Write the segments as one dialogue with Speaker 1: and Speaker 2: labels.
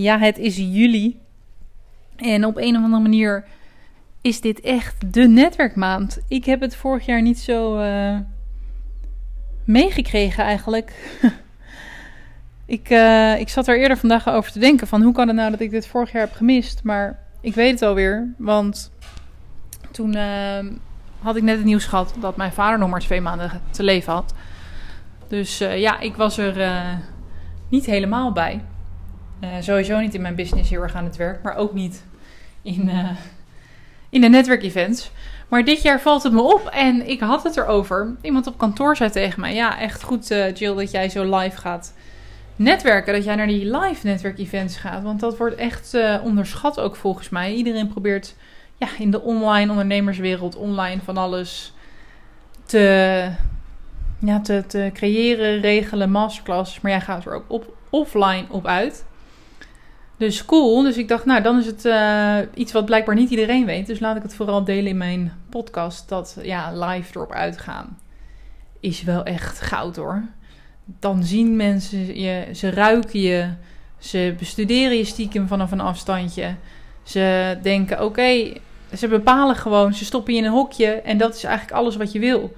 Speaker 1: Ja, het is juli. En op een of andere manier is dit echt de netwerkmaand. Ik heb het vorig jaar niet zo uh, meegekregen eigenlijk. ik, uh, ik zat er eerder vandaag over te denken van hoe kan het nou dat ik dit vorig jaar heb gemist. Maar ik weet het alweer, want toen uh, had ik net het nieuws gehad dat mijn vader nog maar twee maanden te leven had. Dus ja, ik was er niet helemaal bij. Uh, sowieso niet in mijn business heel erg aan het werk, maar ook niet in, uh, in de netwerkevents. Maar dit jaar valt het me op en ik had het erover. Iemand op kantoor zei tegen mij: Ja, echt goed, uh, Jill, dat jij zo live gaat netwerken. Dat jij naar die live netwerkevents gaat. Want dat wordt echt onderschat ook volgens mij. Iedereen probeert ja, in de online ondernemerswereld, online van alles te, ja, te, te creëren, regelen, masterclasses. Maar jij gaat er ook op, offline op uit. Dus cool. Dus ik dacht, nou, dan is het uh, iets wat blijkbaar niet iedereen weet. Dus laat ik het vooral delen in mijn podcast. Dat ja, live erop uitgaan is wel echt goud hoor. Dan zien mensen je, ze ruiken je, ze bestuderen je stiekem vanaf een afstandje. Ze denken, oké, ze bepalen gewoon, ze stoppen je in een hokje en dat is eigenlijk alles wat je wil.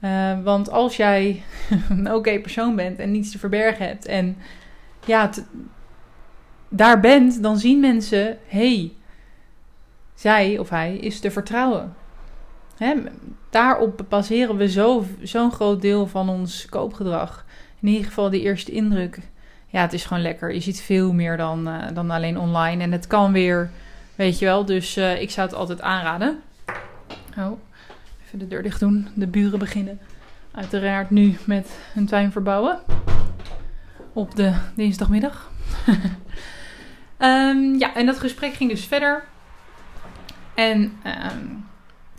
Speaker 1: Uh, want als jij een oké persoon bent en niets te verbergen hebt en ja, daar bent, dan zien mensen: hey, zij of hij is te vertrouwen. Hè? Daarop baseren we zo'n groot deel van ons koopgedrag. In ieder geval de eerste indruk. Ja, het is gewoon lekker. Je ziet veel meer dan, uh, dan alleen online. En het kan weer, weet je wel. Dus uh, ik zou het altijd aanraden. Oh, even de deur dicht doen. De buren beginnen uiteraard nu met hun tuin verbouwen. Op de dinsdagmiddag. Um, ja, en dat gesprek ging dus verder. En um,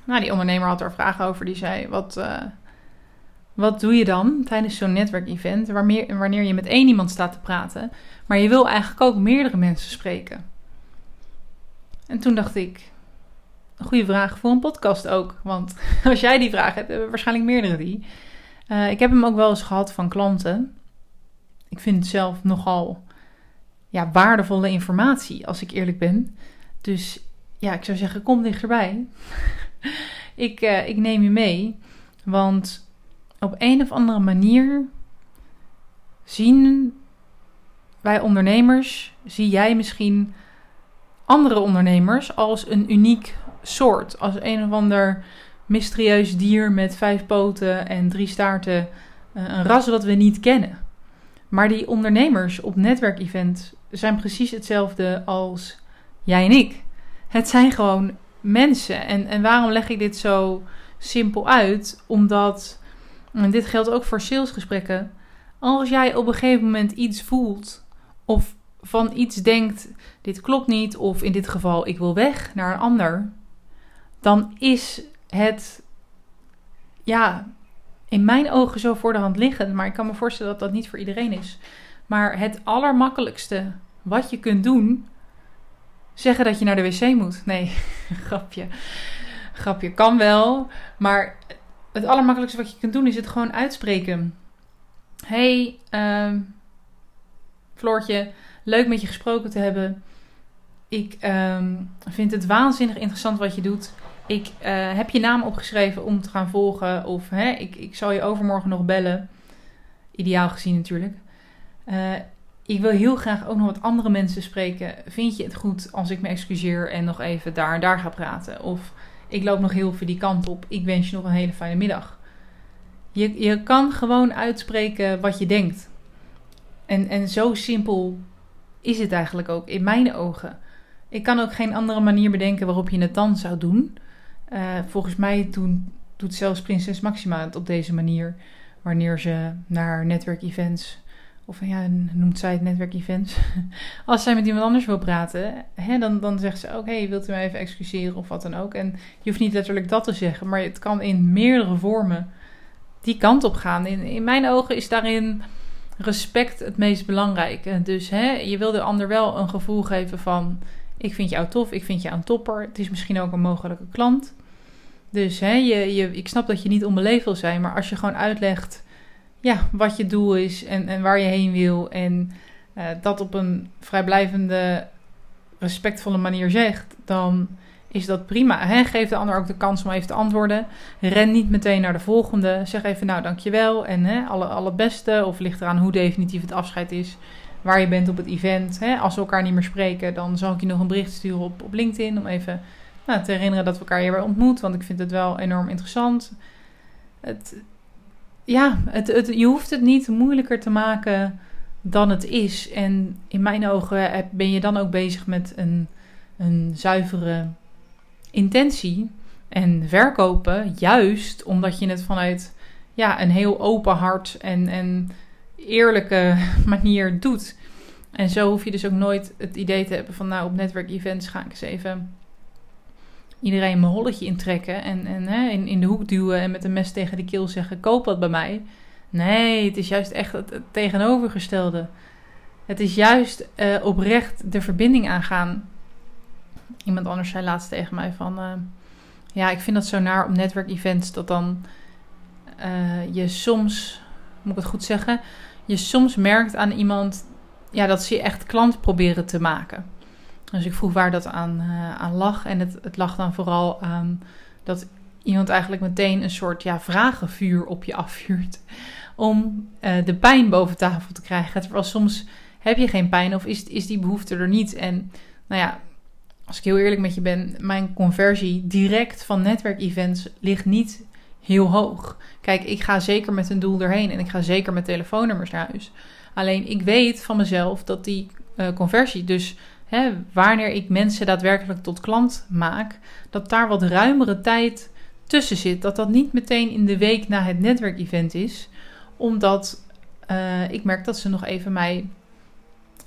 Speaker 1: nou, die ondernemer had er vragen over. Die zei: Wat, uh, wat doe je dan tijdens zo'n netwerkevent? Wanneer, je met één iemand staat te praten, maar je wil eigenlijk ook meerdere mensen spreken. En toen dacht ik: Een goede vraag voor een podcast ook. Want als jij die vraag hebt, hebben waarschijnlijk meerdere die. Uh, ik heb hem ook wel eens gehad van klanten. Ik vind het zelf nogal ja, waardevolle informatie, als ik eerlijk ben. Dus ja, ik zou zeggen, kom dichterbij. ik, uh, ik neem je mee. Want op een of andere manier zien wij ondernemers, zie jij misschien andere ondernemers als een uniek soort. Als een of ander mysterieus dier met vijf poten en drie staarten. Uh, een ras wat we niet kennen. Maar die ondernemers op netwerkevent zijn precies hetzelfde als jij en ik. Het zijn gewoon mensen. En, en waarom leg ik dit zo simpel uit? Omdat, en dit geldt ook voor salesgesprekken. Als jij op een gegeven moment iets voelt of van iets denkt, dit klopt niet, of in dit geval ik wil weg naar een ander, dan is het, ja, in mijn ogen zo voor de hand liggend. Maar ik kan me voorstellen dat dat niet voor iedereen is. Maar het allermakkelijkste wat je kunt doen, zeggen dat je naar de wc moet. Nee, grapje. Grapje kan wel. Maar het allermakkelijkste wat je kunt doen is het gewoon uitspreken. Hey, uh, Floortje, leuk met je gesproken te hebben. Ik uh, vind het waanzinnig interessant wat je doet. Ik uh, heb je naam opgeschreven om te gaan volgen. Of hè, ik, ik zal je overmorgen nog bellen. Ideaal gezien natuurlijk. Uh, ik wil heel graag ook nog wat andere mensen spreken. Vind je het goed als ik me excuseer en nog even daar en daar ga praten? Of ik loop nog heel veel die kant op. Ik wens je nog een hele fijne middag. Je, je kan gewoon uitspreken wat je denkt. En, en zo simpel is het eigenlijk ook in mijn ogen. Ik kan ook geen andere manier bedenken waarop je het dan zou doen. Uh, volgens mij doen, doet zelfs prinses Maxima het op deze manier. Wanneer ze naar netwerkevents, of ja, noemt zij het netwerkevents. Als zij met iemand anders wil praten, hè, dan, dan zegt ze ook: hey, wilt u mij even excuseren of wat dan ook. En je hoeft niet letterlijk dat te zeggen, maar het kan in meerdere vormen die kant op gaan. In, in mijn ogen is daarin respect het meest belangrijke. Dus hè, je wil de ander wel een gevoel geven van: ik vind jou tof, ik vind jou een topper. Het is misschien ook een mogelijke klant. Dus hè, je, je, ik snap dat je niet onbeleefd wil zijn, maar als je gewoon uitlegt ja, wat je doel is en, en waar je heen wil en uh, dat op een vrijblijvende, respectvolle manier zegt, dan is dat prima. Geef de ander ook de kans om even te antwoorden. Ren niet meteen naar de volgende. Zeg even nou dankjewel en hè, alle, alle beste. Of ligt eraan hoe definitief het afscheid is. Waar je bent op het event. Als we elkaar niet meer spreken, dan zal ik je nog een bericht sturen op, op LinkedIn. Om even nou, te herinneren dat we elkaar hier weer ontmoet. Want ik vind het wel enorm interessant. Het, ja, het, het, je hoeft het niet moeilijker te maken dan het is. En in mijn ogen ben je dan ook bezig met een, een zuivere intentie. En verkopen, juist omdat je het vanuit ja, een heel open hart en, en eerlijke manier doet. En zo hoef je dus ook nooit het idee te hebben van, nou, op netwerkevents ga ik eens even iedereen mijn holletje intrekken en, en hè, in, in de hoek duwen en met een mes tegen de keel zeggen: koop wat bij mij. Nee, het is juist echt het, tegenovergestelde. Het is juist uh, oprecht de verbinding aangaan. Iemand anders zei laatst tegen mij van... Uh, ja, ik vind dat zo naar op netwerkevents dat dan uh, je soms... Moet ik het goed zeggen? Je soms merkt aan iemand ja, dat ze je echt klant proberen te maken. Dus ik vroeg waar dat aan, uh, aan lag. En het, het lag dan vooral aan dat iemand eigenlijk meteen een soort ja, vragenvuur op je afvuurt. Om uh, de pijn boven tafel te krijgen. Terwijl soms heb je geen pijn of is, is die behoefte er niet. En nou ja, als ik heel eerlijk met je ben, mijn conversie direct van netwerkevents ligt niet heel hoog. Kijk, ik ga zeker met een doel erheen en ik ga zeker met telefoonnummers naar huis. Alleen ik weet van mezelf dat die uh, conversie, dus wanneer ik mensen daadwerkelijk tot klant maak, dat daar wat ruimere tijd tussen zit. Dat dat niet meteen in de week na het netwerkevent is, omdat uh, ik merk dat ze nog even mij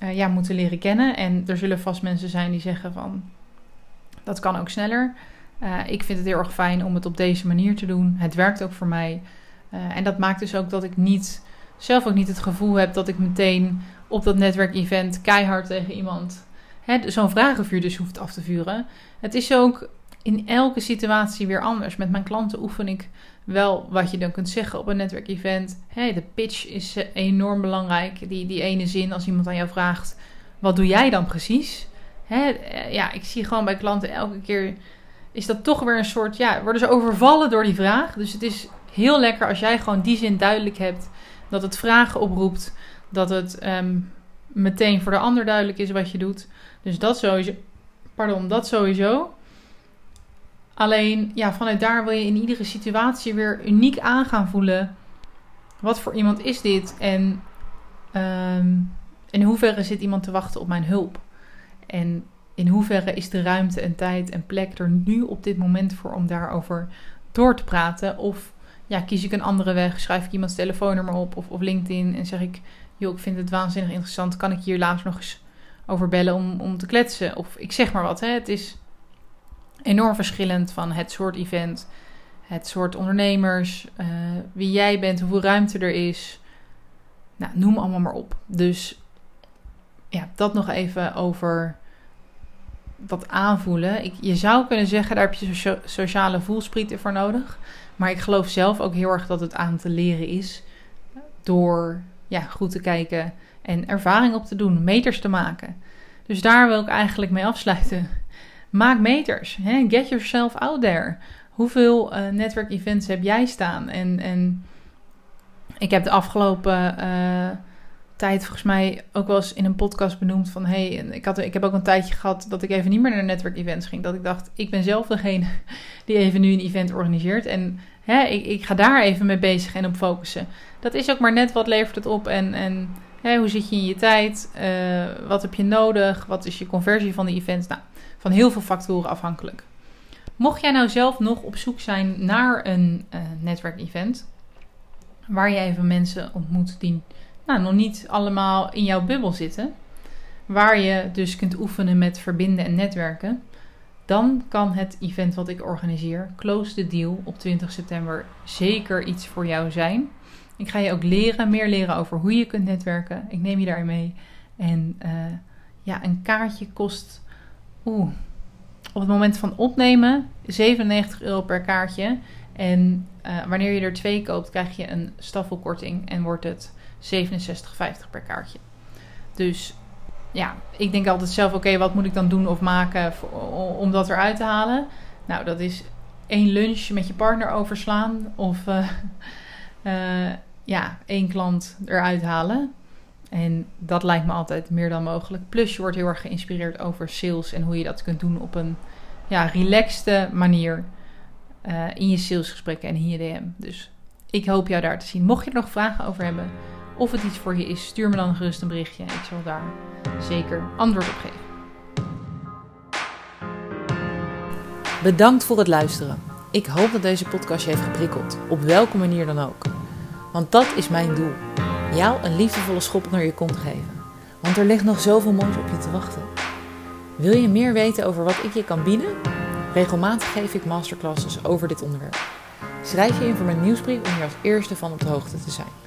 Speaker 1: uh, ja, moeten leren kennen. En er zullen vast mensen zijn die zeggen van dat kan ook sneller. Uh, ik vind het heel erg fijn om het op deze manier te doen. Het werkt ook voor mij. En dat maakt dus ook dat ik niet, zelf ook niet het gevoel heb dat ik meteen op dat netwerkevent keihard tegen iemand zo'n vragenvuur dus hoeft af te vuren. Het is ook in elke situatie weer anders. Met mijn klanten oefen ik wel wat je dan kunt zeggen op een netwerkevent. Hey, de pitch is enorm belangrijk. Die, die ene zin als iemand aan jou vraagt: wat doe jij dan precies? Hè, ja, ik zie gewoon bij klanten elke keer is dat toch weer een soort, ja, worden ze overvallen door die vraag. Dus het is heel lekker als jij gewoon die zin duidelijk hebt, dat het vragen oproept, dat het um, meteen voor de ander duidelijk is wat je doet. Dus dat sowieso, pardon, dat sowieso. Alleen, ja, vanuit daar wil je in iedere situatie weer uniek aan gaan voelen. Wat voor iemand is dit? En um, in hoeverre zit iemand te wachten op mijn hulp? En in hoeverre is de ruimte en tijd en plek er nu op dit moment voor om daarover door te praten? Of ja, kies ik een andere weg, schrijf ik iemands telefoonnummer op of, of LinkedIn en zeg ik, joh, ik vind het waanzinnig interessant, kan ik hier later nog eens over bellen om, om te kletsen? Of ik zeg maar wat, hè? het is enorm verschillend van het soort event, het soort ondernemers, uh, wie jij bent, hoeveel ruimte er is. Nou, noem allemaal maar op. Dus ja, dat nog even over dat aanvoelen. Ik, je zou kunnen zeggen, daar heb je sociale voelsprieten voor nodig. Maar ik geloof zelf ook heel erg dat het aan te leren is. Door ja, goed te kijken en ervaring op te doen, meters te maken. Dus daar wil ik eigenlijk mee afsluiten. Maak meters. Hè? Get yourself out there. Hoeveel uh, netwerkevents heb jij staan? En, en ik heb de afgelopen uh, tijd volgens mij ook wel eens in een podcast benoemd van... hey, ik, had, ik heb ook een tijdje gehad dat ik even niet meer naar netwerkevents ging. Dat ik dacht, ik ben zelf degene die even nu een event organiseert. En hè, ik, ik ga daar even mee bezig en op focussen. Dat is ook maar net wat levert het op en... en hè, hoe zit je in je tijd? Uh, wat heb je nodig? Wat is je conversie van de events? Nou, van heel veel factoren afhankelijk. Mocht jij nou zelf nog op zoek zijn naar een uh, netwerkevent, waar je even mensen ontmoet die nou, nog niet allemaal in jouw bubbel zitten, waar je dus kunt oefenen met verbinden en netwerken, dan kan het event wat ik organiseer, Close the Deal, op 20 september zeker iets voor jou zijn. Ik ga je ook leren, meer leren over hoe je kunt netwerken. Ik neem je daarin mee. En uh, ja, een kaartje kost oeh, op het moment van opnemen 97 euro per kaartje. En uh, wanneer je er twee koopt, krijg je een staffelkorting en wordt het 67,50 per kaartje. Dus ja, ik denk altijd zelf: oké, wat moet ik dan doen of maken om dat eruit te halen? Nou, dat is één lunch met je partner overslaan of uh, uh, ja, één klant eruit halen. En dat lijkt me altijd meer dan mogelijk. Plus je wordt heel erg geïnspireerd over sales en hoe je dat kunt doen op een ja, relaxte manier uh, in je salesgesprekken en in je DM. Dus ik hoop jou daar te zien. Mocht je er nog vragen over hebben of het iets voor je is, stuur me dan gerust een berichtje. Ik zal daar zeker antwoord op geven.
Speaker 2: Bedankt voor het luisteren. Ik hoop dat deze podcast je heeft geprikkeld, op welke manier dan ook. Want dat is mijn doel jou een liefdevolle schop onder je kont geven. Want er ligt nog zoveel moois op je te wachten. Wil je meer weten over wat ik je kan bieden? Regelmatig geef ik masterclasses over dit onderwerp. Schrijf je in voor mijn nieuwsbrief om hier als eerste van op de hoogte te zijn.